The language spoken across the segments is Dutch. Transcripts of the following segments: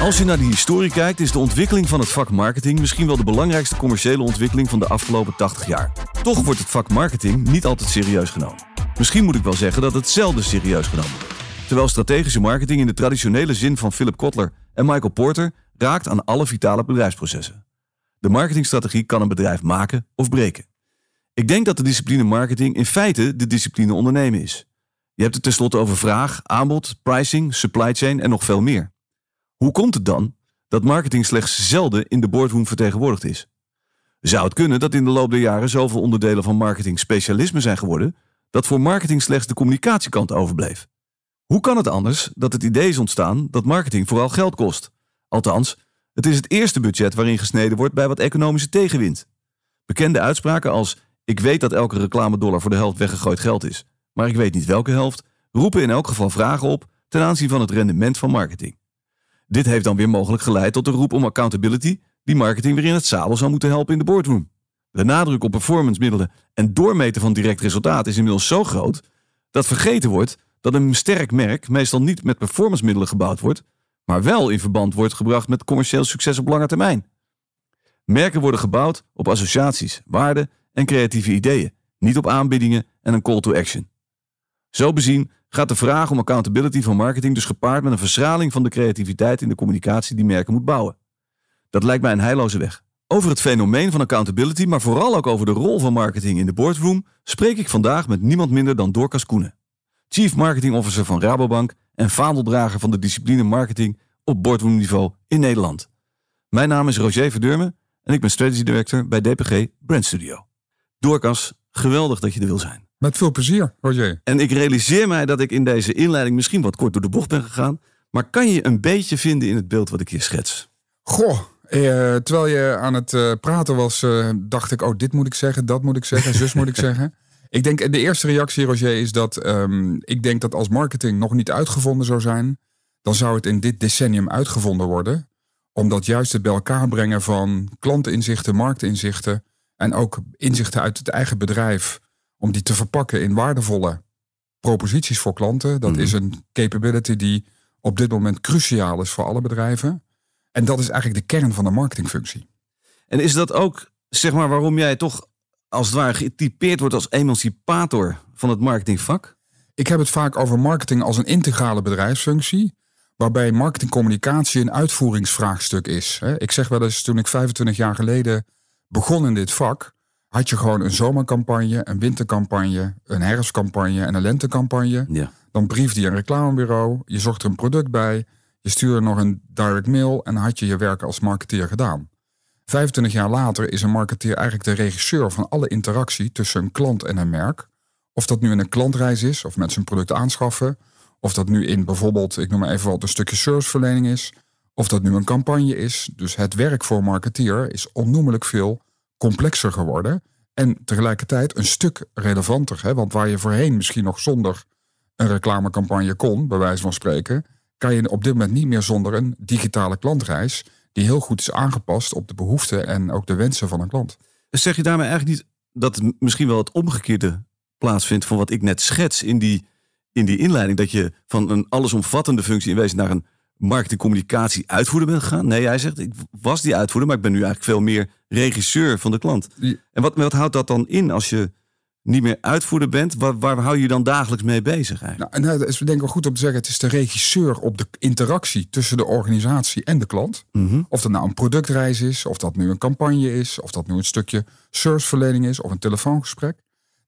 Als je naar de historie kijkt, is de ontwikkeling van het vak marketing misschien wel de belangrijkste commerciële ontwikkeling van de afgelopen 80 jaar. Toch wordt het vak marketing niet altijd serieus genomen. Misschien moet ik wel zeggen dat het zelden serieus genomen wordt. Terwijl strategische marketing in de traditionele zin van Philip Kotler en Michael Porter raakt aan alle vitale bedrijfsprocessen. De marketingstrategie kan een bedrijf maken of breken. Ik denk dat de discipline marketing in feite de discipline ondernemen is. Je hebt het tenslotte over vraag, aanbod, pricing, supply chain en nog veel meer. Hoe komt het dan dat marketing slechts zelden in de boardroom vertegenwoordigd is? Zou het kunnen dat in de loop der jaren zoveel onderdelen van marketing specialisme zijn geworden dat voor marketing slechts de communicatiekant overbleef? Hoe kan het anders dat het idee is ontstaan dat marketing vooral geld kost? Althans, het is het eerste budget waarin gesneden wordt bij wat economische tegenwind. Bekende uitspraken als ik weet dat elke reclamedollar voor de helft weggegooid geld is, maar ik weet niet welke helft, roepen in elk geval vragen op ten aanzien van het rendement van marketing. Dit heeft dan weer mogelijk geleid tot de roep om accountability, die marketing weer in het zadel zou moeten helpen in de boardroom. De nadruk op performancemiddelen en doormeten van direct resultaat is inmiddels zo groot dat vergeten wordt dat een sterk merk meestal niet met performancemiddelen gebouwd wordt, maar wel in verband wordt gebracht met commercieel succes op lange termijn. Merken worden gebouwd op associaties, waarden en creatieve ideeën, niet op aanbiedingen en een call to action. Zo bezien gaat de vraag om accountability van marketing dus gepaard met een verschraling van de creativiteit in de communicatie die merken moet bouwen. Dat lijkt mij een heilloze weg. Over het fenomeen van accountability, maar vooral ook over de rol van marketing in de boardroom, spreek ik vandaag met niemand minder dan Dorcas Koenen, Chief Marketing Officer van Rabobank en vaandeldrager van de discipline marketing op boardroomniveau in Nederland. Mijn naam is Roger Verdurme en ik ben Strategy Director bij DPG Brand Studio. Dorcas, geweldig dat je er wil zijn. Met veel plezier, Roger. En ik realiseer mij dat ik in deze inleiding misschien wat kort door de bocht ben gegaan. Maar kan je een beetje vinden in het beeld wat ik hier schets? Goh, eh, terwijl je aan het eh, praten was, eh, dacht ik: oh, dit moet ik zeggen, dat moet ik zeggen, zus moet ik zeggen. Ik denk, de eerste reactie, Roger, is dat ehm, ik denk dat als marketing nog niet uitgevonden zou zijn, dan zou het in dit decennium uitgevonden worden. Omdat juist het bij elkaar brengen van klantinzichten, marktinzichten en ook inzichten uit het eigen bedrijf om die te verpakken in waardevolle proposities voor klanten. Dat is mhm. een capability die op dit moment cruciaal is voor alle bedrijven. En dat is eigenlijk de kern van de marketingfunctie. En is dat ook, zeg maar, waarom jij toch als het ware getypeerd wordt als emancipator van het marketingvak? Ik heb het vaak over marketing als een integrale bedrijfsfunctie, waarbij marketingcommunicatie een uitvoeringsvraagstuk is. Ik zeg wel eens, toen ik 25 jaar geleden begon in dit vak, had je gewoon een zomercampagne, een wintercampagne, een herfstcampagne en een lentecampagne. Ja. Dan briefde je een reclamebureau, je zocht er een product bij, je stuurde nog een direct mail en had je je werk als marketeer gedaan. 25 jaar later is een marketeer eigenlijk de regisseur van alle interactie tussen een klant en een merk. Of dat nu in een klantreis is, of met zijn product aanschaffen. Of dat nu in bijvoorbeeld, ik noem maar even wat, een stukje serviceverlening is. Of dat nu een campagne is. Dus het werk voor een marketeer is onnoemelijk veel complexer geworden. En tegelijkertijd een stuk relevanter. Hè? Want waar je voorheen misschien nog zonder een reclamecampagne kon, bij wijze van spreken, kan je op dit moment niet meer zonder een digitale klantreis. Die heel goed is aangepast op de behoeften en ook de wensen van een klant. Zeg je daarmee eigenlijk niet dat het misschien wel het omgekeerde plaatsvindt van wat ik net schets in die, in die inleiding? Dat je van een allesomvattende functie in wezen naar een marketingcommunicatie uitvoerder bent gegaan. Nee, hij zegt, ik was die uitvoerder, maar ik ben nu eigenlijk veel meer regisseur van de klant. En wat, wat houdt dat dan in als je niet meer uitvoerder bent? Waar, waar hou je dan dagelijks mee bezig eigenlijk? Nou, en dat is denk ik wel goed om te zeggen, het is de regisseur op de interactie tussen de organisatie en de klant. Mhm. Of dat nou een productreis is, of dat nu een campagne is, of dat nu een stukje serviceverlening is, of een telefoongesprek.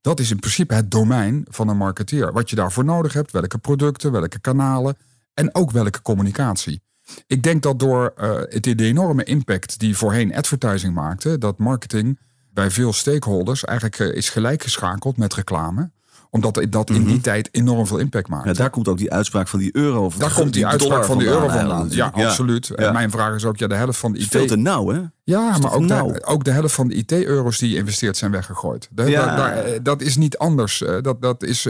Dat is in principe het domein van een marketeer. Wat je daarvoor nodig hebt, welke producten, welke kanalen en ook welke communicatie. Ik denk dat door uh, het, de enorme impact die voorheen advertising maakte, dat marketing bij veel stakeholders eigenlijk uh, is gelijkgeschakeld met reclame omdat dat in die mhm. tijd enorm veel impact maakt. Ja, daar komt ook die uitspraak van die euro. Of daar komt die, uitspraak van die euro vandaan. Ja, absoluut. En mijn vraag is ook, ja, de helft van de IT... Veel te nauw, hè? Ja, maar ook de, ook de helft van de IT-euro's die je investeert zijn weggegooid. ja. eh, dat is niet anders. Dat, dat is,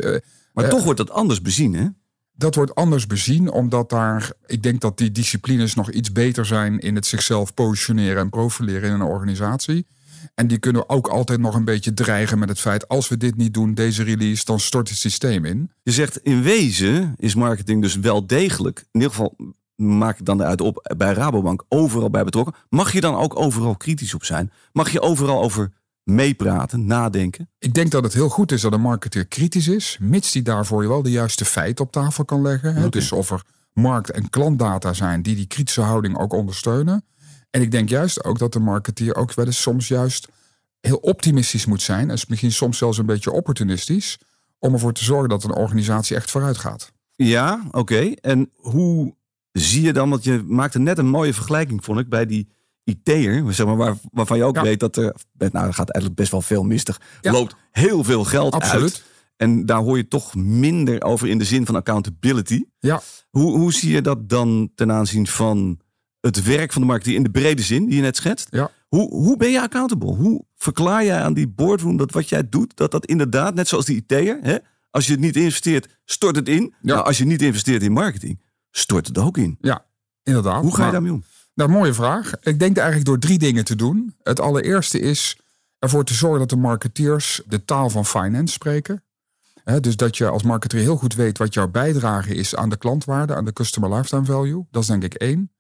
maar toch wordt dat anders bezien, hè? Dat wordt anders bezien, omdat daar, ik denk dat die disciplines nog iets beter zijn in het zichzelf positioneren en profileren in een organisatie. En die kunnen ook altijd nog een beetje dreigen met het feit: als we dit niet doen, deze release, dan stort het systeem in. Je zegt in wezen is marketing dus wel degelijk, in ieder geval maak ik dan eruit op, bij Rabobank overal bij betrokken. Mag je dan ook overal kritisch op zijn? Mag je overal over meepraten, nadenken? Ik denk dat het heel goed is dat een marketeer kritisch is, mits die daarvoor wel de juiste feiten op tafel kan leggen. Dus of er markt- en klantdata zijn die die kritische houding ook ondersteunen. En ik denk juist ook dat de marketeer ook wel eens soms juist heel optimistisch moet zijn. En misschien soms zelfs een beetje opportunistisch. Om ervoor te zorgen dat een organisatie echt vooruit gaat. Ja, oké. En hoe zie je dan, want je maakte net een mooie vergelijking, vond ik, bij die IT'er, zeg maar, waar, waarvan je ook weet dat er, nou, er gaat eigenlijk best wel veel mistig. Ja. Loopt heel veel geld Absoluut. uit. En daar hoor je toch minder over in de zin van accountability. Ja, Hoe, hoe zie je dat dan ten aanzien van het werk van de marketeer in de brede zin die je net schetst? ja. Hoe, hoe ben je accountable? Hoe verklaar jij aan die boardroom dat wat jij doet, dat dat inderdaad, net zoals die IT'er, hè, als je het niet investeert, stort het in. Ja. Maar als je niet investeert in marketing, stort het ook in. ja inderdaad. Hoe ga je daarmee om? Nou, mooie vraag. Ik denk eigenlijk door drie dingen te doen. Het allereerste is ervoor te zorgen dat de marketeers de taal van finance spreken. Dus dat je als marketeer heel goed weet wat jouw bijdrage is aan de klantwaarde, aan de customer lifetime value. Dat is denk ik één.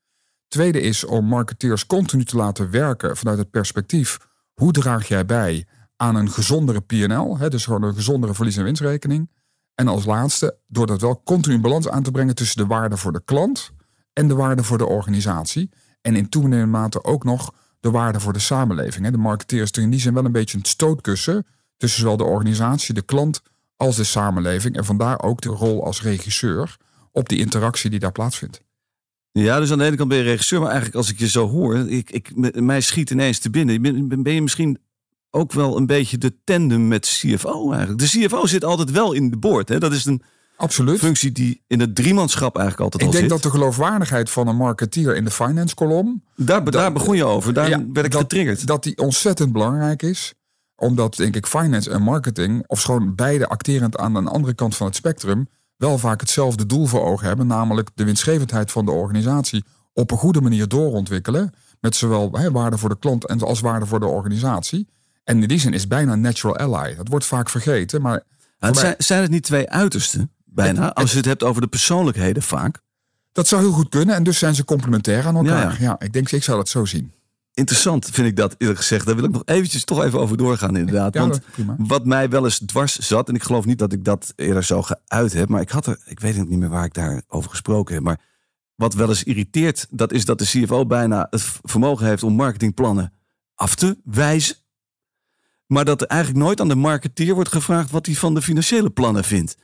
Tweede is om marketeers continu te laten werken vanuit het perspectief. Hoe draag jij bij aan een gezondere? Hè, dus gewoon een gezondere verlies- en winstrekening. En als laatste, door dat wel continu in balans aan te brengen tussen de waarde voor de klant en de waarde voor de organisatie. En in toenemende mate ook nog de waarde voor de samenleving. De marketeer is die zin wel een beetje een stootkussen tussen zowel de organisatie, de klant als de samenleving. En vandaar ook de rol als regisseur op die interactie die daar plaatsvindt. Ja, dus aan de ene kant ben je regisseur, maar eigenlijk als ik je zo hoor, ik, ik, mij schiet ineens te binnen. Ben, je misschien ook wel een beetje de tandem met CFO eigenlijk? De CFO zit altijd wel in de board. Hè? Dat is een Absoluut. functie die in het driemanschap eigenlijk altijd Ik al denk zit. dat de geloofwaardigheid van een marketeer in de finance kolom daar, daar begon je over, daar Ja, werd ik dat, getriggerd. Dat die ontzettend belangrijk is. Omdat, denk ik, finance en marketing, of gewoon beide acterend aan de andere kant van het spectrum, wel vaak hetzelfde doel voor ogen hebben. Namelijk de winstgevendheid van de organisatie op een goede manier doorontwikkelen. Met zowel waarde voor de klant en als waarde voor de organisatie. En in die zin is bijna natural ally. Dat wordt vaak vergeten. Maar het mij- zijn, zijn het niet twee uitersten, bijna, Het- als je het hebt over de persoonlijkheden vaak? dat zou heel goed kunnen. En dus zijn ze complementair aan elkaar. Ja, ik denk, ik zou dat zo zien. Interessant vind ik dat eerlijk gezegd. Daar wil ik nog eventjes toch even over doorgaan inderdaad. Ja, Want prima. wat mij wel eens dwars zat, en ik geloof niet dat ik dat eerder zo geuit heb, maar ik had er, ik weet niet meer waar ik daarover gesproken heb, maar wat wel eens irriteert, dat is dat de CFO bijna het vermogen heeft om marketingplannen af te wijzen. Maar dat er eigenlijk nooit aan de marketeer wordt gevraagd wat hij van de financiële plannen vindt.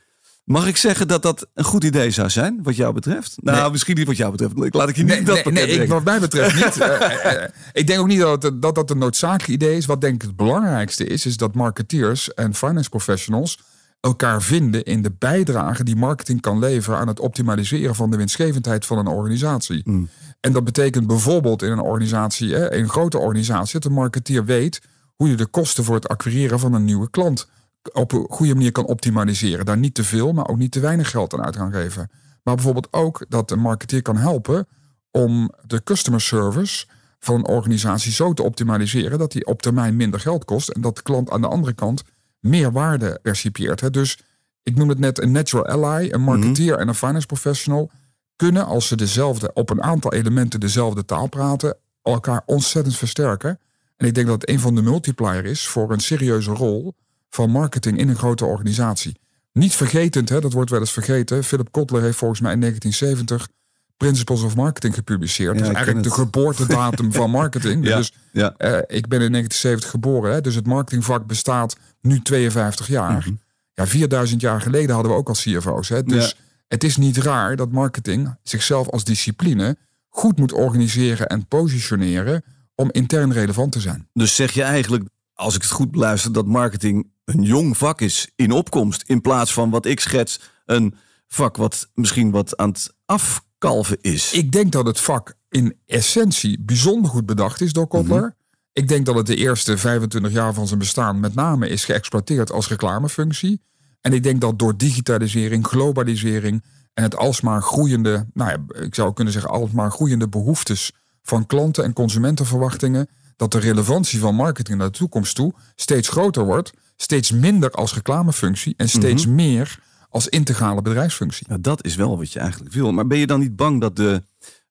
Mag ik zeggen dat dat een goed idee zou zijn, wat jou betreft? Nou, Nee. misschien niet wat jou betreft. Ik laat ik je niet Nee, dat nee, nee ik, wat mij betreft niet. Eh, eh, eh, ik denk ook niet dat het, dat dat een noodzakelijk idee is. Wat denk ik het belangrijkste is, is dat marketeers en finance professionals elkaar vinden in de bijdrage die marketing kan leveren aan het optimaliseren van de winstgevendheid van een organisatie. Mm. En dat betekent bijvoorbeeld in een organisatie, in een grote organisatie, dat de marketeer weet hoe je de kosten voor het acquireren van een nieuwe klant op een goede manier kan optimaliseren. Daar niet te veel, maar ook niet te weinig geld aan uit gaan geven. Maar bijvoorbeeld ook dat een marketeer kan helpen om de customer service van een organisatie zo te optimaliseren dat die op termijn minder geld kost en dat de klant aan de andere kant meer waarde percipieert. hè. Dus ik noem het net een natural ally, een marketeer en een finance professional kunnen als ze dezelfde op een aantal elementen dezelfde taal praten elkaar ontzettend versterken. En ik denk dat het een van de multiplier is voor een serieuze rol van marketing in een grote organisatie. Niet vergetend, hè, dat wordt wel eens vergeten. Philip Kotler heeft volgens mij in 1970 Principles of Marketing gepubliceerd. Ja, dus ken eigenlijk de geboortedatum van marketing. Ja, Dus ja. eh, ik ben in 1970 geboren, hè, dus het marketingvak bestaat nu 52 jaar. Mhm. Ja, 4000 jaar geleden hadden we ook al CFO's. Hè, dus het is niet raar dat marketing zichzelf als discipline goed moet organiseren en positioneren om intern relevant te zijn. Dus zeg je eigenlijk, als ik het goed beluister, dat marketing een jong vak is in opkomst. In plaats van wat ik schets, een vak wat misschien wat aan het afkalven is. Ik denk dat het vak in essentie bijzonder goed bedacht is door Kotler. Ik denk dat het de eerste 25 jaar van zijn bestaan met name is geëxploiteerd als reclamefunctie. En ik denk dat door digitalisering, globalisering en het alsmaar groeiende, nou ja, ik zou kunnen zeggen, alsmaar groeiende behoeftes van klanten en consumentenverwachtingen, dat de relevantie van marketing naar de toekomst toe steeds groter wordt, steeds minder als reclamefunctie en steeds meer als integrale bedrijfsfunctie. Ja, dat is wel wat je eigenlijk wil. Maar ben je dan niet bang dat de,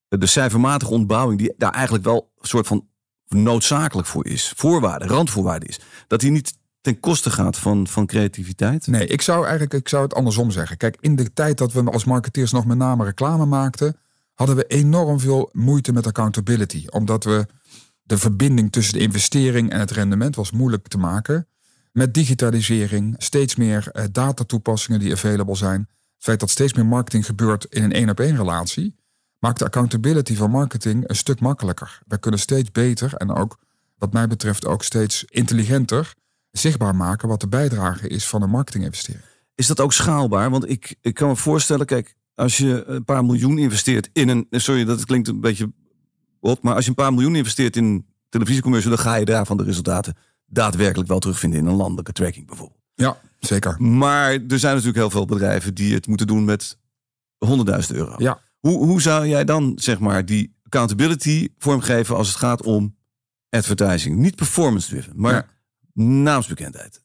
de cijfermatige ontbouwing, die daar eigenlijk wel een soort van noodzakelijk voor is, voorwaarde, randvoorwaarde is, dat die niet ten koste gaat van, van creativiteit? Nee, ik zou eigenlijk ik zou het andersom zeggen. Kijk, in de tijd dat we als marketeers nog met name reclame maakten, hadden we enorm veel moeite met accountability. Omdat we de verbinding tussen de investering en het rendement was moeilijk te maken. Met digitalisering, steeds meer uh, datatoepassingen die available zijn. Het feit dat steeds meer marketing gebeurt in een één op één relatie, maakt de accountability van marketing een stuk makkelijker. We kunnen steeds beter en ook, wat mij betreft, ook steeds intelligenter zichtbaar maken wat de bijdrage is van een marketinginvestering. Is dat ook schaalbaar? Want ik, ik kan me voorstellen, kijk, als je een paar miljoen investeert in een. Sorry, dat klinkt een beetje bot, maar als je een paar miljoen investeert in televisiecommercial, dan ga je daarvan de resultaten daadwerkelijk wel terugvinden in een landelijke tracking bijvoorbeeld. Ja, zeker. Maar er zijn natuurlijk heel veel bedrijven die het moeten doen met 100.000 euro. Ja. Hoe, hoe zou jij dan zeg maar die accountability vormgeven als het gaat om advertising? Niet performance driven, maar naamsbekendheid.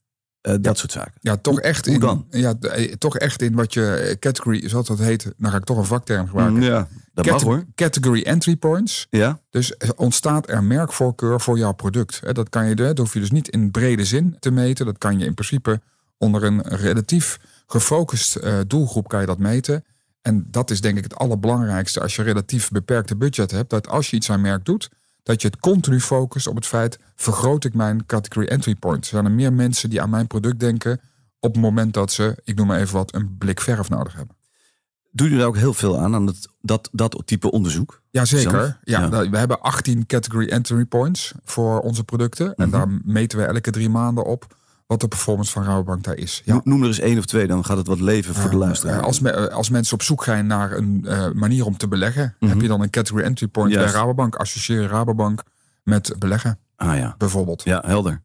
Uh, dat soort zaken. Ja, toch echt in, dan? Ja, eh, toch echt in wat je eh, category, zoals dat heet, dan ga ik toch een vakterm gebruiken. Mm, ja, dat mag hoor. Category entry points. Ja. Dus ontstaat er merkvoorkeur voor jouw product. Dat kan je, dat hoef je dus niet in brede zin te meten. Dat kan je in principe onder een relatief gefocust doelgroep kan je dat meten. En dat is denk ik het allerbelangrijkste als je relatief beperkte budget hebt. Dat als je iets aan merk doet, dat je het continu focust op het feit: vergroot ik mijn category entry point? Zijn er meer mensen die aan mijn product denken op het moment dat ze, ik noem maar even wat, een blik verf nodig hebben? Doe je er ook heel veel aan, aan het, dat, dat type onderzoek? Jazeker. Ja, ja. We hebben 18 category entry points voor onze producten. En mhm. daar meten we elke drie maanden op wat de performance van Rabobank daar is. Ja. Noem er eens één of twee, dan gaat het wat leven voor de luisteraar. als, me, als mensen op zoek gaan naar een uh, manier om te beleggen, heb mhm. je dan een category entry point bij Rabobank. Associeer Rabobank met beleggen. Ah ja. Bijvoorbeeld. Ja, helder.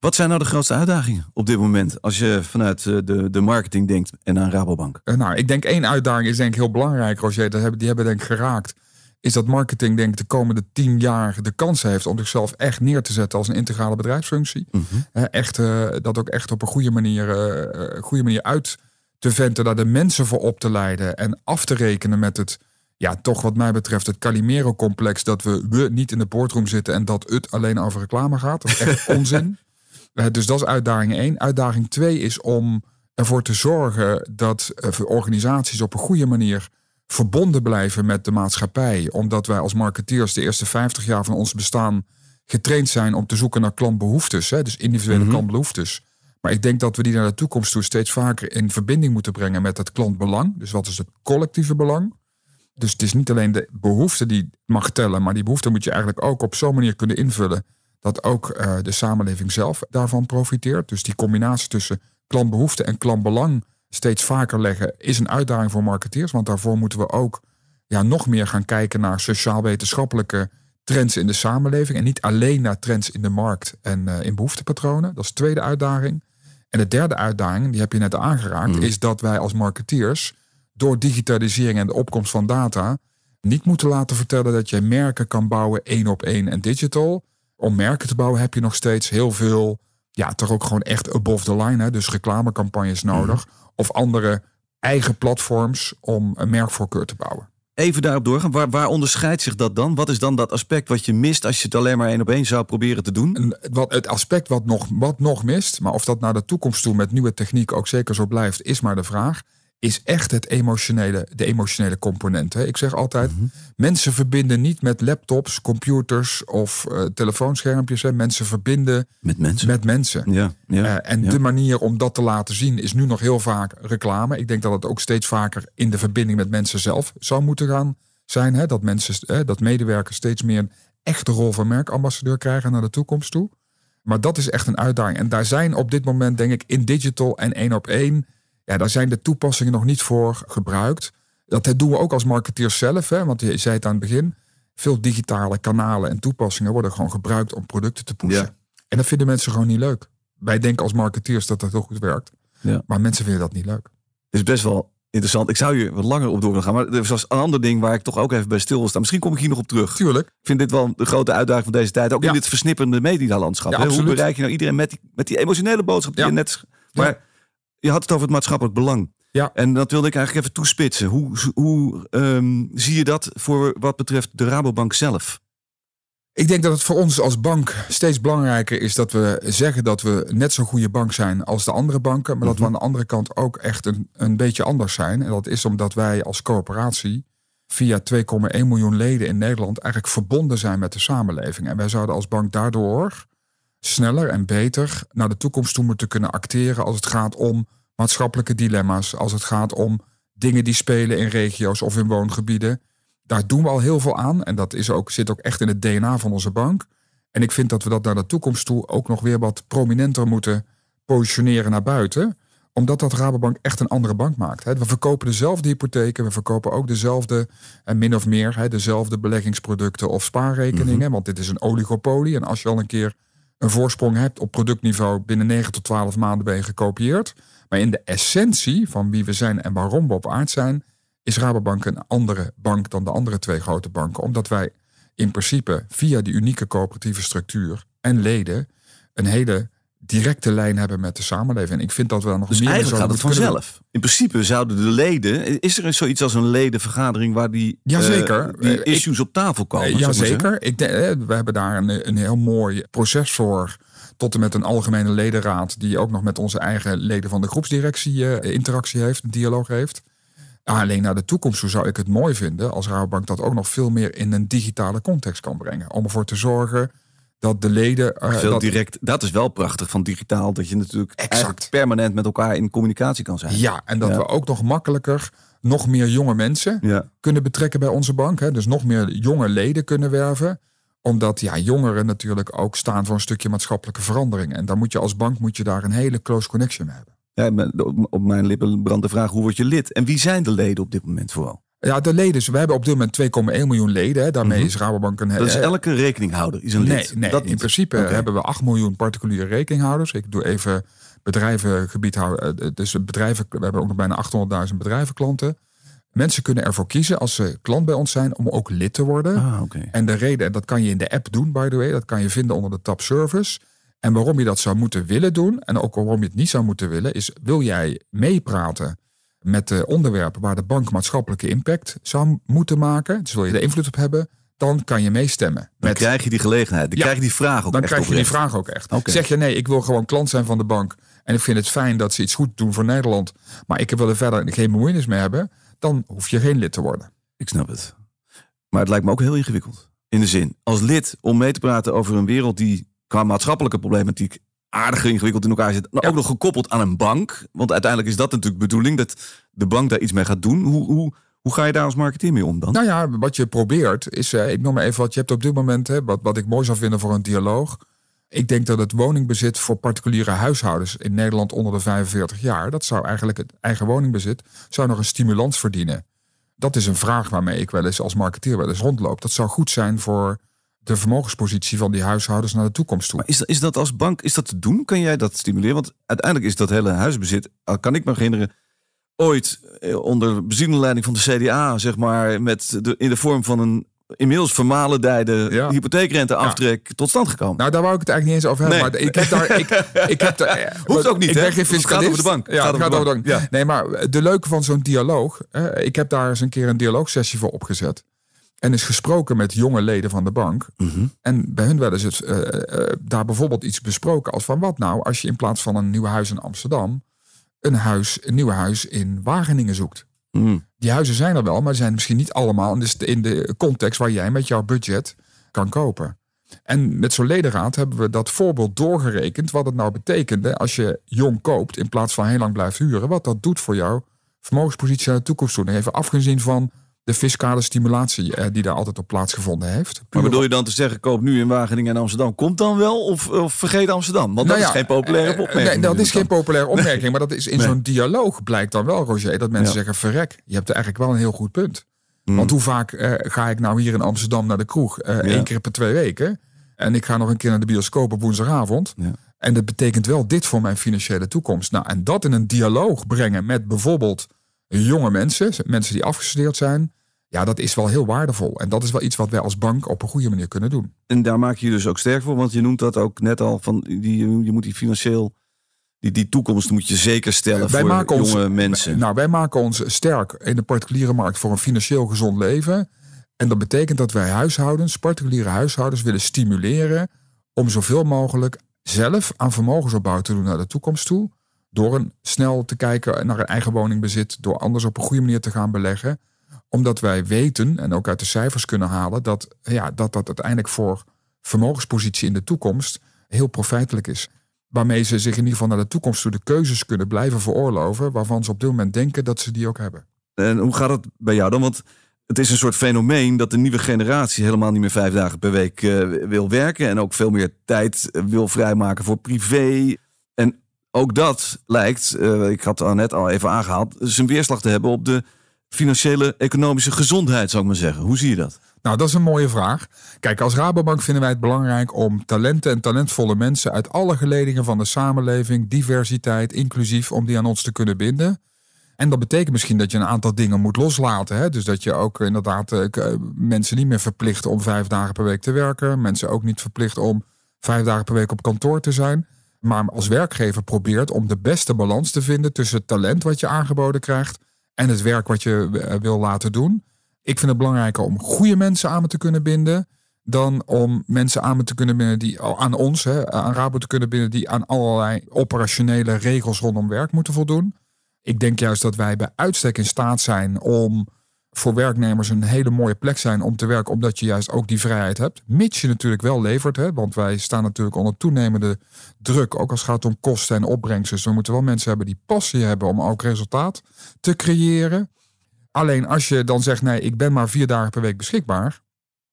Wat zijn nou de grootste uitdagingen op dit moment als je vanuit eh, de, de marketing denkt en aan Rabobank? Uh, nou, ik denk één uitdaging is denk ik heel belangrijk, Roger. Dat hebben, die hebben denk ik geraakt is dat marketing denk ik de komende tien jaar de kans heeft om zichzelf echt neer te zetten als een integrale bedrijfsfunctie. Mhm. echt, uh, dat ook echt op een goede manier, uh, goede manier uit te venten, daar de mensen voor op te leiden en af te rekenen met het, ja, toch wat mij betreft, het Calimero-complex dat we, we niet in de boardroom zitten en dat het alleen over reclame gaat. Dat is echt onzin. Dus dat is uitdaging één. Uitdaging twee is om ervoor te zorgen dat organisaties op een goede manier verbonden blijven met de maatschappij. Omdat wij als marketeers de eerste 50 jaar van ons bestaan getraind zijn om te zoeken naar klantbehoeftes. Hè, dus individuele mm klantbehoeftes. Maar ik denk dat we die naar de toekomst toe steeds vaker in verbinding moeten brengen met het klantbelang. Dus wat is het collectieve belang? Dus het is niet alleen de behoefte die mag tellen, maar die behoefte moet je eigenlijk ook op zo'n manier kunnen invullen dat ook uh, de samenleving zelf daarvan profiteert. Dus die combinatie tussen klantbehoefte en klantbelang steeds vaker leggen, is een uitdaging voor marketeers. Want daarvoor moeten we ook ja, nog meer gaan kijken naar sociaal-wetenschappelijke trends in de samenleving. En niet alleen naar trends in de markt en uh, in behoeftepatronen. Dat is de tweede uitdaging. En de derde uitdaging, die heb je net aangeraakt, mm. is dat wij als marketeers door digitalisering en de opkomst van data niet moeten laten vertellen dat je merken kan bouwen één op één en digital. Om merken te bouwen heb je nog steeds heel veel, ja, toch ook gewoon echt above the line. Hè? Dus reclamecampagnes nodig. Mm of andere eigen platforms om een merkvoorkeur te bouwen. Even daarop doorgaan. Waar, waar onderscheidt zich dat dan? Wat is dan dat aspect wat je mist als je het alleen maar één op één zou proberen te doen? wat, het aspect wat nog, wat nog mist, maar of dat naar de toekomst toe met nieuwe techniek ook zeker zo blijft, is maar de vraag is echt het emotionele, de emotionele component. Hè. Ik zeg altijd, mhm. mensen verbinden niet met laptops, computers of uh, telefoonschermpjes. Hè. Mensen verbinden met mensen. Met mensen. Ja, ja, uh, en de manier om dat te laten zien is nu nog heel vaak reclame. Ik denk dat het ook steeds vaker in de verbinding met mensen zelf zou moeten gaan zijn. Hè. Dat, mensen, hè, dat medewerkers steeds meer een echte rol van merkambassadeur krijgen naar de toekomst toe. Maar dat is echt een uitdaging. En daar zijn op dit moment, denk ik, in digital en één op één ja, daar zijn de toepassingen nog niet voor gebruikt. Dat doen we ook als marketeers zelf. Hè, want je zei het aan het begin. Veel digitale kanalen en toepassingen worden gewoon gebruikt om producten te pushen. En dat vinden mensen gewoon niet leuk. Wij denken als marketeers dat dat heel goed werkt. Ja. Maar mensen vinden dat niet leuk. Het is best wel interessant. Ik zou hier wat langer op door willen gaan. Maar er was een ander ding waar ik toch ook even bij stil wil staan. Misschien kom ik hier nog op terug. Tuurlijk. Ik vind dit wel de grote uitdaging van deze tijd. Ook in dit versnippende medialandschap. Ja, Hoe bereik je nou iedereen met die, met die emotionele boodschap die je net... Maar je had het over het maatschappelijk belang. Ja. En dat wilde ik eigenlijk even toespitsen. Hoe, hoe ehm, zie je dat voor wat betreft de Rabobank zelf? Ik denk dat het voor ons als bank steeds belangrijker is dat we zeggen dat we net zo'n goede bank zijn als de andere banken. Maar dat we Mhm. aan de andere kant ook echt een, een beetje anders zijn. En dat is omdat wij als coöperatie via 2,1 miljoen leden in Nederland eigenlijk verbonden zijn met de samenleving. En wij zouden als bank daardoor sneller en beter naar de toekomst toe moeten kunnen acteren als het gaat om maatschappelijke dilemma's, als het gaat om dingen die spelen in regio's of in woongebieden. Daar doen we al heel veel aan en dat is ook, zit ook echt in het DNA van onze bank. En ik vind dat we dat naar de toekomst toe ook nog weer wat prominenter moeten positioneren naar buiten omdat dat Rabobank echt een andere bank maakt. We verkopen dezelfde hypotheken, we verkopen ook dezelfde, en min of meer, dezelfde beleggingsproducten of spaarrekeningen. Want dit is een oligopolie. En als je al een keer een voorsprong hebt op productniveau, binnen 9 tot 12 maanden ben je gekopieerd. Maar in de essentie van wie we zijn en waarom we op aard zijn, is Rabobank een andere bank dan de andere twee grote banken. Omdat wij in principe via die unieke coöperatieve structuur en leden een hele directe lijn hebben met de samenleving. En ik vind dat we daar nog Dus meer mee eigenlijk gaat het vanzelf. In principe zouden de leden... Is er zoiets als een ledenvergadering waar die, eh, Jazeker. die Eh, ik- issues op tafel komen? Jazeker. Ik denk, eh, we hebben daar een, een heel mooi proces voor. Tot en met een algemene ledenraad. Die ook nog met onze eigen leden van de groepsdirectie interactie heeft. Een dialoog heeft. Alleen naar de toekomst toe zou ik het mooi vinden. Als Rabobank dat ook nog veel meer in een digitale context kan brengen. Om ervoor te zorgen dat de leden. eh, Veel dat, direct, dat is wel prachtig van digitaal. Dat je natuurlijk Exact. permanent met elkaar in communicatie kan zijn. ja, en dat Ja. we ook nog makkelijker nog meer jonge mensen Ja. kunnen betrekken bij onze bank. Hè? Dus nog meer jonge leden kunnen werven. Omdat ja, jongeren natuurlijk ook staan voor een stukje maatschappelijke verandering. En dan moet je als bank moet je daar een hele close connection mee hebben. Ja, op mijn lippen brandt de vraag, hoe word je lid? En wie zijn de leden op dit moment vooral? Ja, de leden. We hebben op dit moment 2,1 miljoen leden. Hè? Daarmee Mhm. is Rabobank een... Dat is elke rekeninghouder, is een Nee, lid. nee dat in niet. principe hebben we 8 miljoen particuliere rekeninghouders. Ik doe even bedrijvengebied houden. eh, Dus bedrijven, we hebben ook nog bijna 800.000 bedrijvenklanten. Mensen kunnen ervoor kiezen als ze klant bij ons zijn om ook lid te worden. Ah, oké. En de reden, en dat kan je in de app doen, by the way, dat kan je vinden onder de tab service. En waarom je dat zou moeten willen doen, en ook waarom je het niet zou moeten willen, is wil jij meepraten met de onderwerpen waar de bank maatschappelijke impact zou moeten maken, dus wil je er invloed op hebben, dan kan je meestemmen. Dan Met, krijg je die gelegenheid. Dan Ja, krijg je die vraag ook dan echt krijg je die vraag ook echt. Zeg je nee, ik wil gewoon klant zijn van de bank en ik vind het fijn dat ze iets goed doen voor Nederland, maar ik wil er verder geen bemoeienis mee hebben, dan hoef je geen lid te worden. Ik snap het. Maar het lijkt me ook heel ingewikkeld. In de zin, als lid om mee te praten over een wereld die qua maatschappelijke problematiek aardig ingewikkeld in elkaar zit. Maar Ja. ook nog gekoppeld aan een bank. Want uiteindelijk is dat natuurlijk de bedoeling, dat de bank daar iets mee gaat doen. Hoe, hoe, hoe ga je daar als marketeer mee om dan? Nou ja, wat je probeert is, eh, ik noem maar even wat je hebt op dit moment, hè, wat, wat ik mooi zou vinden voor een dialoog. Ik denk dat het woningbezit voor particuliere huishoudens in Nederland onder de 45 jaar, dat zou eigenlijk het eigen woningbezit, zou nog een stimulans verdienen. Dat is een vraag waarmee ik wel eens als marketeer wel eens rondloop. Dat zou goed zijn voor de vermogenspositie van die huishoudens naar de toekomst toe. Maar is, dat- is dat als bank, is dat te doen? Kan jij dat stimuleren? Want uiteindelijk is dat hele huisbezit, kan ik me herinneren, ooit eh, onder bezielende leiding van de CDA, zeg maar, met de, in de vorm van een inmiddels vermalendijde Ja. hypotheekrenteaftrek tot stand gekomen. Nou, daar wou ik het eigenlijk niet eens over hebben. Nee. Maar ik heb daar. Ik, ik heb daar Hoeft ook niet, Ik hè? ben geen Het gaat fiscalist. over de bank. Ja, gaat het over gaat de over de bank. bank. Nee, maar de leuke van zo'n dialoog. eh, ik heb daar eens een keer een dialoogsessie voor opgezet. En is gesproken met jonge leden van de bank. Mhm. En bij hun wel eens het, eh, eh, daar bijvoorbeeld iets besproken als van wat nou als je in plaats van een nieuw huis in Amsterdam een huis, een nieuw huis in Wageningen zoekt. Mhm. Die huizen zijn er wel, maar zijn misschien niet allemaal in de, in de context waar jij met jouw budget kan kopen. En met zo'n ledenraad hebben we dat voorbeeld doorgerekend. Wat het nou betekende als je jong koopt in plaats van heel lang blijft huren. Wat dat doet voor jouw vermogenspositie naar de toekomst toe. En Even afgezien van de fiscale stimulatie eh, die daar altijd op plaatsgevonden heeft. Maar bedoel je dan te zeggen, koop nu in Wageningen en Amsterdam? Komt dan wel of, of vergeet Amsterdam? Want dat Nou is geen populaire eh, opmerking. Nee, dat is geen populaire opmerking. Maar dat is in Nee. zo'n dialoog blijkt dan wel, Roger, dat mensen Ja. zeggen: verrek, je hebt er eigenlijk wel een heel goed punt. Hmm. Want hoe vaak eh, ga ik nou hier in Amsterdam naar de kroeg? Eh Eén keer per twee weken. En ik ga nog een keer naar de bioscoop op woensdagavond. Ja. En dat betekent wel dit voor mijn financiële toekomst. Nou, en dat in een dialoog brengen met bijvoorbeeld jonge mensen, mensen die afgestudeerd zijn. Ja, dat is wel heel waardevol. En dat is wel iets wat wij als bank op een goede manier kunnen doen. En daar maak je je dus ook sterk voor, want je noemt dat ook net al van die, je moet die financieel die, die toekomst moet je zeker stellen wij voor maken jonge ons, mensen. Nou, wij maken ons sterk in de particuliere markt voor een financieel gezond leven. En dat betekent dat wij huishoudens, particuliere huishoudens, willen stimuleren om zoveel mogelijk zelf aan vermogensopbouw te doen naar de toekomst toe. Door een snel te kijken naar een eigen woningbezit, door anders op een goede manier te gaan beleggen. Omdat wij weten en ook uit de cijfers kunnen halen dat ja, dat, dat uiteindelijk voor vermogenspositie in de toekomst heel profijtelijk is. Waarmee ze zich in ieder geval naar de toekomst toe de keuzes kunnen blijven veroorloven, waarvan ze op dit moment denken dat ze die ook hebben. En hoe gaat het bij jou dan? Want het is een soort fenomeen dat de nieuwe generatie helemaal niet meer vijf dagen per week uh, wil werken. En ook veel meer tijd eh, wil vrijmaken voor privé. Ook dat lijkt, uh, ik had het net al even aangehaald, zijn weerslag te hebben op de financiële, economische gezondheid, zou ik maar zeggen. Hoe zie je dat? Nou, dat is een mooie vraag. Kijk, als Rabobank vinden wij het belangrijk om talenten en talentvolle mensen uit alle geledingen van de samenleving, diversiteit, inclusief, om die aan ons te kunnen binden. En dat betekent misschien dat je een aantal dingen moet loslaten. Hè? Dus dat je ook inderdaad uh, mensen niet meer verplicht om vijf dagen per week te werken. Mensen ook niet verplicht om vijf dagen per week op kantoor te zijn. Maar als werkgever probeert om de beste balans te vinden tussen het talent wat je aangeboden krijgt en het werk wat je eh, wil laten doen. Ik vind het belangrijker om goede mensen aan me te kunnen binden. Dan om mensen aan me te kunnen binden die aan ons, aan Rabo te kunnen binden, die aan allerlei operationele regels rondom werk moeten voldoen. Ik denk juist dat wij bij uitstek in staat zijn om voor werknemers een hele mooie plek zijn om te werken, omdat je juist ook die vrijheid hebt. Mits je natuurlijk wel levert, hè, want wij staan natuurlijk onder toenemende druk, ook als het gaat om kosten en opbrengsten. we moeten wel mensen hebben die passie hebben om ook resultaat te creëren. Alleen als je dan zegt, nee, ik ben maar vier dagen per week beschikbaar,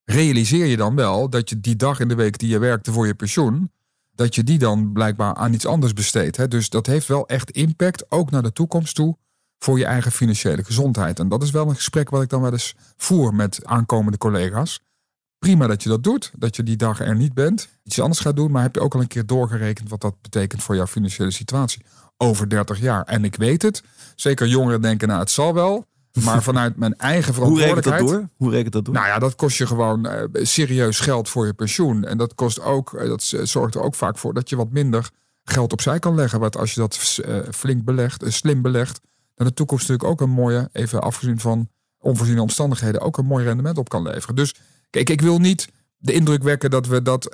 realiseer je dan wel dat je die dag in de week die je werkte voor je pensioen, dat je die dan blijkbaar aan iets anders besteedt. Dus dat heeft wel echt impact, ook naar de toekomst toe, voor je eigen financiële gezondheid. En dat is wel een gesprek wat ik dan wel eens voer met aankomende collega's. Prima dat je dat doet, dat je die dag er niet bent, iets anders gaat doen, maar heb je ook al een keer doorgerekend wat dat betekent voor jouw financiële situatie over 30 jaar? En ik weet het, zeker jongeren denken, nou het zal wel. Maar vanuit mijn eigen verantwoordelijkheid. Hoe rekent dat door? Hoe rekent dat door? Nou ja, dat kost je gewoon uh, serieus geld voor je pensioen. En dat kost ook, uh, dat zorgt er ook vaak voor dat je wat minder geld opzij kan leggen. Want als je dat uh, flink belegt, slim belegt, dan de toekomst natuurlijk ook een mooie, even afgezien van onvoorziene omstandigheden, ook een mooi rendement op kan leveren. Dus kijk, ik wil niet de indruk wekken dat we dat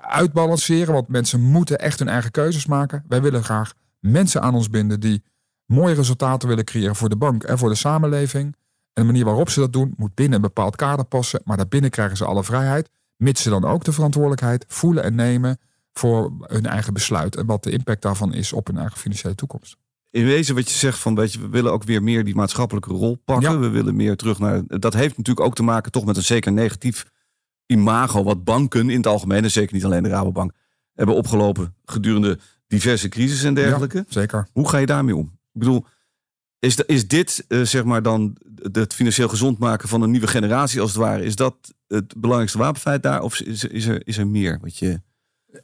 uitbalanceren. Want mensen moeten echt hun eigen keuzes maken. Wij willen graag mensen aan ons binden die mooie resultaten willen creëren voor de bank en voor de samenleving. En de manier waarop ze dat doen moet binnen een bepaald kader passen. Maar daarbinnen krijgen ze alle vrijheid. Mits ze dan ook de verantwoordelijkheid voelen en nemen voor hun eigen besluit. En wat de impact daarvan is op hun eigen financiële toekomst. In wezen wat je zegt van, weet je, we willen ook weer meer die maatschappelijke rol pakken. We willen meer terug naar. Dat heeft natuurlijk ook te maken toch met een zeker negatief imago. Wat banken in het algemeen, en zeker niet alleen de Rabobank, hebben opgelopen gedurende diverse crisis en dergelijke. zeker. Hoe ga je daarmee om? Ik bedoel, is, is dit uh, zeg maar dan het financieel gezond maken van een nieuwe generatie als het ware? Is dat het belangrijkste wapenfeit daar? Of is, is, er, is er meer wat je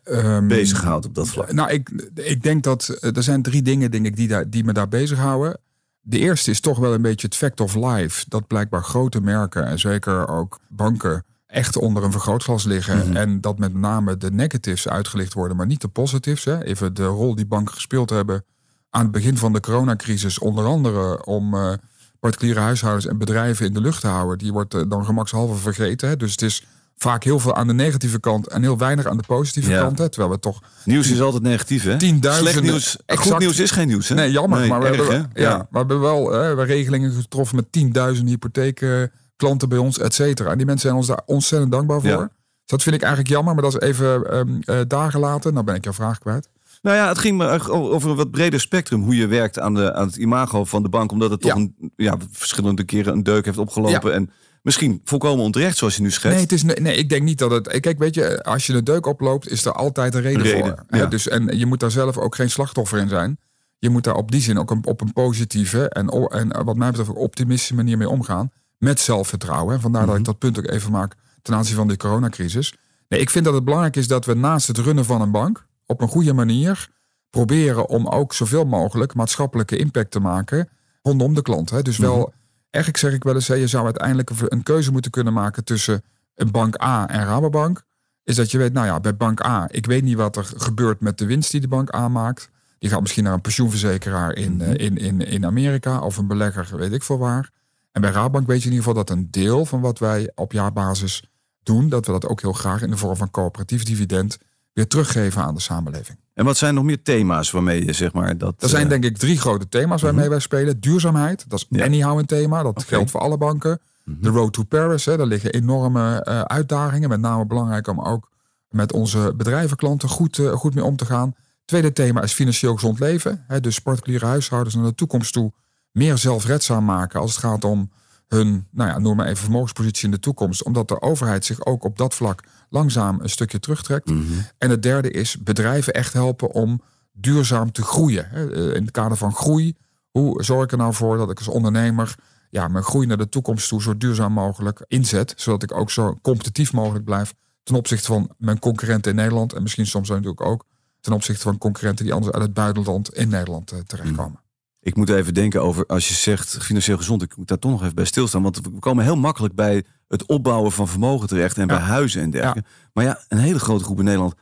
um, bezighoudt op dat vlak? Nou, ik, ik denk dat eh, er zijn drie dingen denk ik, die, daar, die me daar bezighouden. De eerste is toch wel een beetje het fact of life. Dat blijkbaar grote merken en zeker ook banken echt onder een vergrootglas liggen. Mhm. En dat met name de negatives uitgelicht worden, maar niet de positives. Hè. Even de rol die banken gespeeld hebben aan het begin van de coronacrisis onder andere om uh, particuliere huishoudens en bedrijven in de lucht te houden. Die wordt uh, dan gemakshalve vergeten. Hè? Dus het is vaak heel veel aan de negatieve kant en heel weinig aan de positieve kant. Hè? Terwijl we toch. Nieuws is altijd negatief, hè? Slecht nieuws. Exact, goed nieuws is geen nieuws. Hè? Nee, jammer. maar we, hebben, ja, we hebben wel hè, we regelingen getroffen met tienduizenden hypotheekklanten bij ons, et cetera. En die mensen zijn ons daar ontzettend dankbaar voor. Dus dat vind ik eigenlijk jammer, maar dat is even um, uh, dagen later. Nou ben ik jouw vraag kwijt. Nou ja, het ging me over een wat breder spectrum. Hoe je werkt aan, de, aan het imago van de bank. Omdat het toch een, ja, verschillende keren een deuk heeft opgelopen. En misschien volkomen onterecht, zoals je nu schetst. Nee, het is, nee, ik denk niet dat het. Kijk, weet je, als je een deuk oploopt, is er altijd een reden, voor. Ja. Dus, en je moet daar zelf ook geen slachtoffer in zijn. Je moet daar op die zin ook een, op een positieve en, en wat mij betreft ook optimistische manier mee omgaan. Met zelfvertrouwen. Vandaar dat ik mhm. dat punt ook even maak ten aanzien van de coronacrisis. Nee, ik vind dat het belangrijk is dat we naast het runnen van een bank op een goede manier proberen om ook zoveel mogelijk maatschappelijke impact te maken rondom de klant. Hè. Dus wel, mm eigenlijk zeg ik wel eens, je zou uiteindelijk een keuze moeten kunnen maken tussen een bank A en Rabobank. Is dat je weet, nou ja, bij bank A, ik weet niet wat er gebeurt met de winst die de bank A maakt. Je gaat misschien naar een pensioenverzekeraar in, Mhm. eh, in, in, in Amerika of een belegger, weet ik veel waar. En bij Raadbank weet je in ieder geval dat een deel van wat wij op jaarbasis doen, dat we dat ook heel graag in de vorm van coöperatief dividend weer teruggeven aan de samenleving. En wat zijn nog meer thema's waarmee je zeg maar dat... Er zijn eh, denk ik drie grote thema's waarmee wij spelen. Duurzaamheid, dat is Ja. anyhow een thema. Dat geldt voor alle banken. mhm. De road to Paris, hè, daar liggen enorme eh, uitdagingen. Met name belangrijk om ook met onze bedrijvenklanten goed, eh, goed mee om te gaan. Tweede thema is financieel gezond leven. Hè, dus particuliere huishoudens naar de toekomst toe meer zelfredzaam maken als het gaat om hun, nou ja, noem maar even vermogenspositie in de toekomst. Omdat de overheid zich ook op dat vlak langzaam een stukje terugtrekt. Mhm. En het derde is bedrijven echt helpen om duurzaam te groeien. Eh, In het kader van groei, hoe zorg ik er nou voor dat ik als ondernemer ja, mijn groei naar de toekomst toe zo duurzaam mogelijk inzet. Zodat ik ook zo competitief mogelijk blijf ten opzichte van mijn concurrenten in Nederland. En misschien soms natuurlijk ook ten opzichte van concurrenten die anders uit het buitenland in Nederland eh, terechtkomen. Ik moet even denken over, als je zegt financieel gezond, ik moet daar toch nog even bij stilstaan. Want we komen heel makkelijk bij het opbouwen van vermogen terecht en Ja. bij huizen en dergelijke. Maar ja, een hele grote groep in Nederland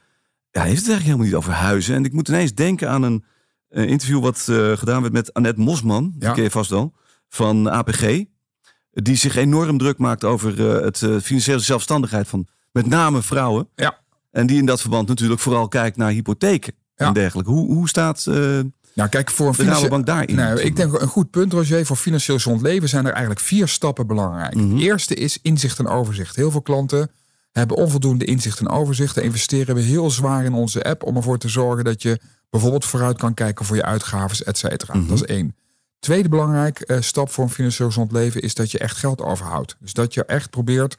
ja, heeft het eigenlijk helemaal niet over huizen. En ik moet ineens denken aan een eh, interview wat eh, gedaan werd met Annette Mosman, die ken je vast wel, van APG. Die zich enorm druk maakt over eh, het financiële zelfstandigheid van met name vrouwen. Ja. En die in dat verband natuurlijk vooral kijkt naar hypotheken en dergelijke. Hoe, hoe staat Nou, kijk, voor een de financieel... Rabobank daarin? Nee, ik denk een goed punt, Roger. Voor financieel gezond leven zijn er eigenlijk vier stappen belangrijk. Mhm. Het eerste is inzicht en overzicht. Heel veel klanten hebben onvoldoende inzicht en overzicht. Daar investeren we heel zwaar in onze app om ervoor te zorgen dat je bijvoorbeeld vooruit kan kijken voor je uitgaven, et cetera. Mhm. Dat is één. Tweede belangrijk eh, stap voor een financieel gezond leven is dat je echt geld overhoudt. Dus dat je echt probeert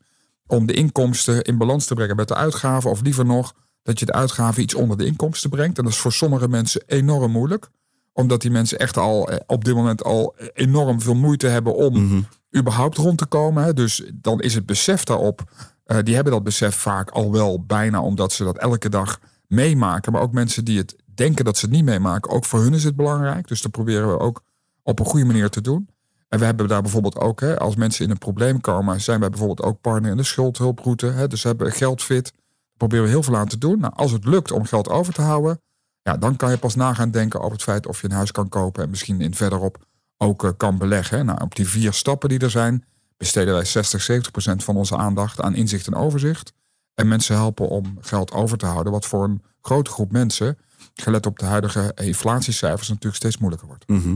om de inkomsten in balans te brengen met de uitgaven. Of liever nog, dat je de uitgaven iets onder de inkomsten brengt. En dat is voor sommige mensen enorm moeilijk omdat die mensen echt al eh, op dit moment al enorm veel moeite hebben om Mhm. überhaupt rond te komen. hè. Dus dan is het besef daarop. eh, die hebben dat besef vaak al wel bijna omdat ze dat elke dag meemaken. Maar ook mensen die het denken dat ze het niet meemaken, ook voor hun is het belangrijk. Dus dat proberen we ook op een goede manier te doen. En we hebben daar bijvoorbeeld ook, hè, als mensen in een probleem komen, zijn wij bijvoorbeeld ook partner in de schuldhulproute. Hè, dus we hebben geldfit. Daar proberen we heel veel aan te doen. Nou, als het lukt om geld over te houden, ja, dan kan je pas na gaan denken over het feit of je een huis kan kopen en misschien in verderop ook eh, kan beleggen. Nou, op die vier stappen die er zijn, besteden wij 60, 70 procent van onze aandacht aan inzicht en overzicht. En mensen helpen om geld over te houden, wat voor een grote groep mensen, gelet op de huidige inflatiecijfers, natuurlijk steeds moeilijker wordt. Mhm.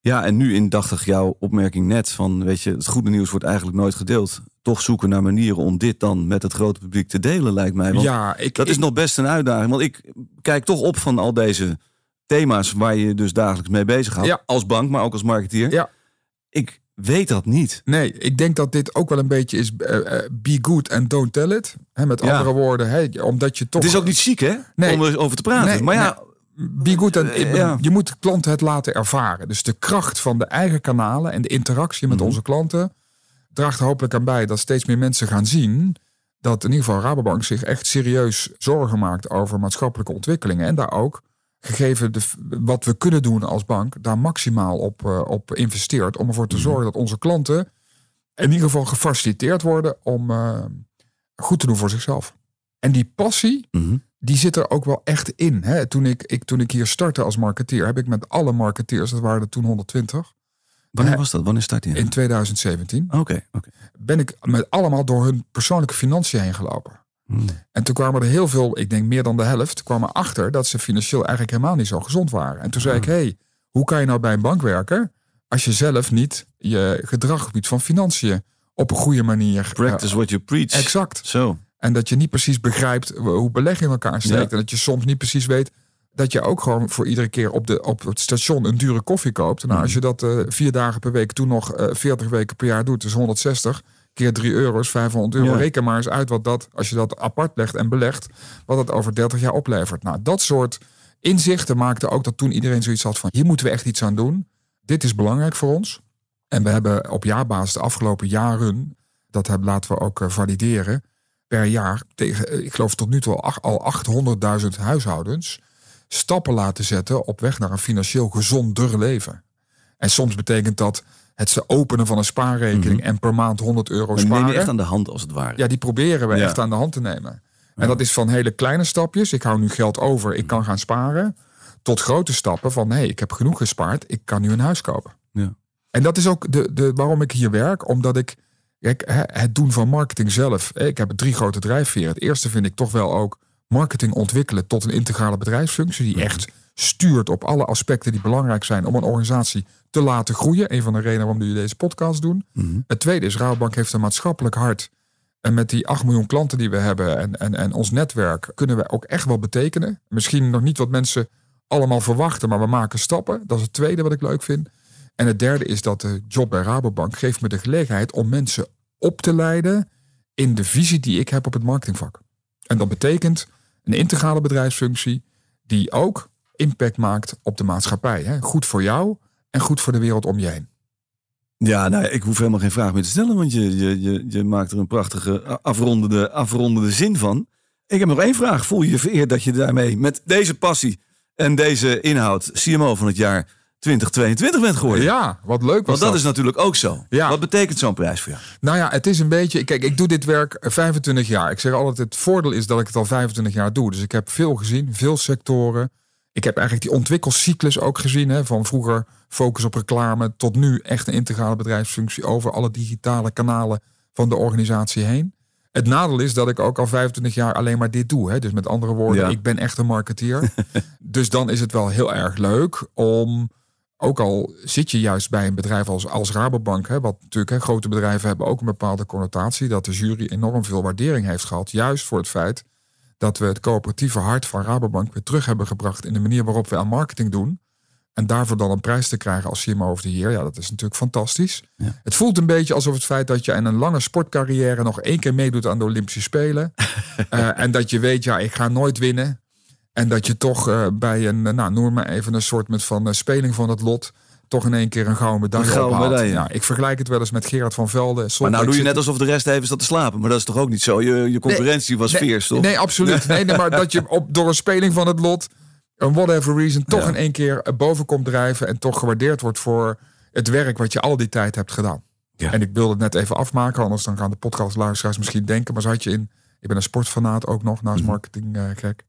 Ja, en nu indachtig jouw opmerking net van, weet je, het goede nieuws wordt eigenlijk nooit gedeeld. Toch zoeken naar manieren om dit dan met het grote publiek te delen, lijkt mij. Want ja, ik, dat is nog best een uitdaging. Want ik kijk toch op van al deze thema's waar je je dus dagelijks mee bezig houdt. Ja. Als bank, maar ook als marketeer. Ja. Ik weet dat niet. Nee, ik denk dat dit ook wel een beetje is eh, eh, be good and don't tell it. Met Ja. andere woorden, omdat je toch... Het is ook niet ziek, hè? Nee. Om erover te praten. Nee, maar ja, Be good Eh, ja. Je moet klanten het laten ervaren. Dus de kracht van de eigen kanalen en de interactie met Mhm. onze klanten draagt er hopelijk aan bij dat steeds meer mensen gaan zien dat in ieder geval Rabobank zich echt serieus zorgen maakt over maatschappelijke ontwikkelingen. En daar ook, gegeven de, wat we kunnen doen als bank, daar maximaal op, eh, op investeert. Om ervoor te Mhm. zorgen dat onze klanten in ieder geval gefaciliteerd worden om eh, goed te doen voor zichzelf. En die passie, Mhm. die zit er ook wel echt in. Hè? Toen, ik, ik, toen ik hier startte als marketeer, heb ik met alle marketeers, dat waren er toen 120, wanneer Ja. was dat? Wanneer start je? in 2017, Oké, oké. ben ik met allemaal door hun persoonlijke financiën heen gelopen. Hmm. En toen kwamen er heel veel, ik denk meer dan de helft, kwamen achter dat ze financieel eigenlijk helemaal niet zo gezond waren. En toen zei ik, hé, hey, hoe kan je nou bij een bank werken als je zelf niet je gedrag op het gebied van financiën op een goede manier... Practice what you preach. eh, exact. Zo. En dat je niet precies begrijpt hoe beleg in elkaar steekt. Ja. En dat je soms niet precies weet dat je ook gewoon voor iedere keer op, de, op het station een dure koffie koopt. Nou, Mhm. als je dat eh, vier dagen per week toen nog eh 40 weken per jaar doet, dus 160 keer 3 euro is 500 euro. Ja. Reken maar eens uit wat dat, als je dat apart legt en belegt, wat dat over 30 jaar oplevert. Nou, dat soort inzichten maakte ook dat toen iedereen zoiets had van hier moeten we echt iets aan doen. Dit is belangrijk voor ons. En we hebben op jaarbasis de afgelopen jaren, dat hebben, laten we ook eh, valideren, per jaar tegen, eh, ik geloof tot nu toe al ach- al 800.000 huishoudens stappen laten zetten op weg naar een financieel gezonder leven. En soms betekent dat het ze openen van een spaarrekening en per maand 100 euro Maar die neem sparen. je echt aan de hand als het ware. Ja, die proberen we Ja. echt aan de hand te nemen. En dat is van hele kleine stapjes. Ik hou nu geld over, ik kan gaan sparen. tot grote stappen van hé, hey, ik heb genoeg gespaard, ik kan nu een huis kopen. Ja. En dat is ook de, de, waarom ik hier werk, omdat ik kijk, het doen van marketing zelf. Ik heb drie grote drijfveren. Het eerste vind ik toch wel ook marketing ontwikkelen tot een integrale bedrijfsfunctie die echt stuurt op alle aspecten die belangrijk zijn om een organisatie te laten groeien. Een van de redenen waarom jullie deze podcast doen. Mhm. Het tweede is, Rabobank heeft een maatschappelijk hart. En met die 8 miljoen klanten die we hebben en, en, en ons netwerk kunnen we ook echt wel betekenen. Misschien nog niet wat mensen allemaal verwachten, maar we maken stappen. Dat is het tweede wat ik leuk vind. En het derde is dat de job bij Rabobank geeft me de gelegenheid om mensen op te leiden in de visie die ik heb op het marketingvak. En dat betekent een integrale bedrijfsfunctie die ook impact maakt op de maatschappij. Hè? Goed voor jou en goed voor de wereld om je heen. Ja, nou, ik hoef helemaal geen vraag meer te stellen, want je, je, je, maakt er een prachtige afrondende, afrondende zin van. Ik heb nog één vraag. Voel je je vereerd dat je daarmee met deze passie en deze inhoud CMO van het jaar 2022 bent geworden? Ja, wat leuk was Want dat, dat. is natuurlijk ook zo. Ja. Wat betekent zo'n prijs voor jou? Nou ja, het is een beetje. Kijk, ik doe dit werk 25 jaar. Ik zeg altijd: het voordeel is dat ik het al 25 jaar doe. Dus ik heb veel gezien, veel sectoren. Ik heb eigenlijk die ontwikkelcyclus ook gezien. Hè, van vroeger focus op reclame tot nu echt een integrale bedrijfsfunctie over alle digitale kanalen van de organisatie heen. Het nadeel is dat ik ook al 25 jaar alleen maar dit doe. Hè. Dus met andere woorden, Ja. ik ben echt een marketeer. dus dan is het wel heel erg leuk om ook al zit je juist bij een bedrijf als, als Rabobank, hè, wat natuurlijk hè, grote bedrijven hebben ook een bepaalde connotatie, dat de jury enorm veel waardering heeft gehad, juist voor het feit dat we het coöperatieve hart van Rabobank weer terug hebben gebracht in de manier waarop we aan marketing doen. En daarvoor dan een prijs te krijgen als CMO of the Year, ja, dat is natuurlijk fantastisch. Ja. Het voelt een beetje alsof het feit dat je in een lange sportcarrière nog één keer meedoet aan de Olympische Spelen. Eh, en dat je weet, ja, ik ga nooit winnen. En dat je toch eh, bij een, eh, nou, noem maar even een soort met van eh, speling van het lot, toch in één keer een gouden medaille Een gouden. Ja, ik vergelijk het wel eens met Gerard van Velde. Maar nou doe je net alsof de rest even staat te slapen. Maar dat is toch ook niet zo? Je, je concurrentie was nee, fierce, toch? Nee, absoluut. Nee, nee, maar dat je op, door een speling van het lot, een whatever reason, toch Ja. in één keer boven komt drijven en toch gewaardeerd wordt voor het werk wat je al die tijd hebt gedaan. Ja. En ik wilde het net even afmaken, anders dan gaan de podcastluisteraars misschien denken, maar zat je in, ik ben een sportfanaat ook nog, naast Mhm. marketing gek.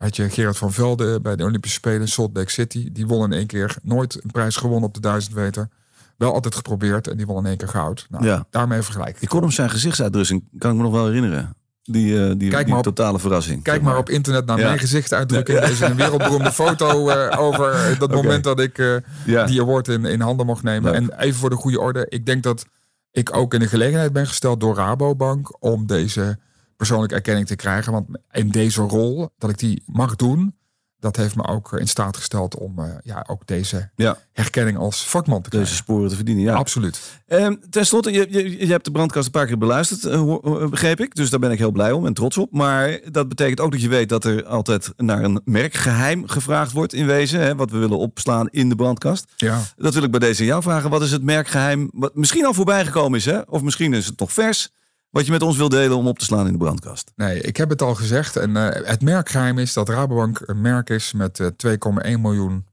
Had je Gerard van Velde bij de Olympische Spelen in Salt Lake City. Die won in één keer nooit een prijs gewonnen op de 1000 meter. Wel altijd geprobeerd en die won in één keer goud. Nou, Ja. daarmee vergelijk ik. Ik kon hem zijn gezichtsuitdrukking, kan ik me nog wel herinneren. Die, eh, die, Kijk die maar op- totale verrassing. Kijk maar op internet naar Ja. mijn gezichtsuitdrukking. Er is een wereldberoemde foto eh, over dat moment dat ik eh, Ja. die award in, in handen mocht nemen. Leuk. En even voor de goede orde. Ik denk dat ik ook in de gelegenheid ben gesteld door Rabobank om deze persoonlijke erkenning te krijgen. Want in deze rol, dat ik die mag doen, dat heeft me ook in staat gesteld om eh, ja, ook deze Ja, herkenning als vakman te krijgen. deze sporen te verdienen. Ja. Absoluut. Ehm, ten slotte, je, je, je hebt de brandkast een paar keer beluisterd, eh, eh, begreep ik. Dus daar ben ik heel blij om en trots op. Maar dat betekent ook dat je weet dat er altijd naar een merkgeheim gevraagd wordt in wezen. Hè, wat we willen opslaan in de brandkast. Ja. Dat wil ik bij deze jou vragen. Wat is het merkgeheim wat misschien al voorbij gekomen is? Hè? Of misschien is het nog vers. Wat je met ons wil delen om op te slaan in de brandkast. Nee, ik heb het al gezegd. En eh, het merkgeheim is dat Rabobank een merk is met eh, 2,1 miljoen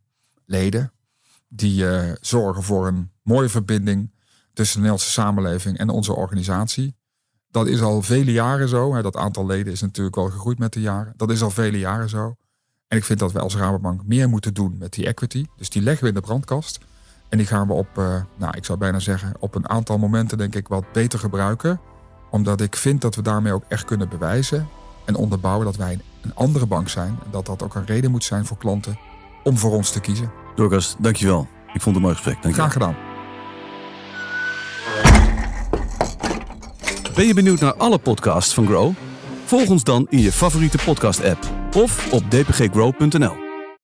leden. Die eh, zorgen voor een mooie verbinding tussen de Nederlandse samenleving en onze organisatie. Dat is al vele jaren zo. Hè. Dat aantal leden is natuurlijk wel gegroeid met de jaren. Dat is al vele jaren zo. En ik vind dat we als Rabobank meer moeten doen met die equity. Dus die leggen we in de brandkast. En die gaan we op, eh, nou ik zou bijna zeggen, op een aantal momenten denk ik wat beter gebruiken omdat ik vind dat we daarmee ook echt kunnen bewijzen en onderbouwen dat wij een andere bank zijn. En dat dat ook een reden moet zijn voor klanten om voor ons te kiezen. Dorcas, dankjewel. Ik vond het een mooi gesprek. Dankjewel. Graag gedaan. Ben je benieuwd naar alle podcasts van Grow? Volg ons dan in je favoriete podcast app of op dpggrow.nl.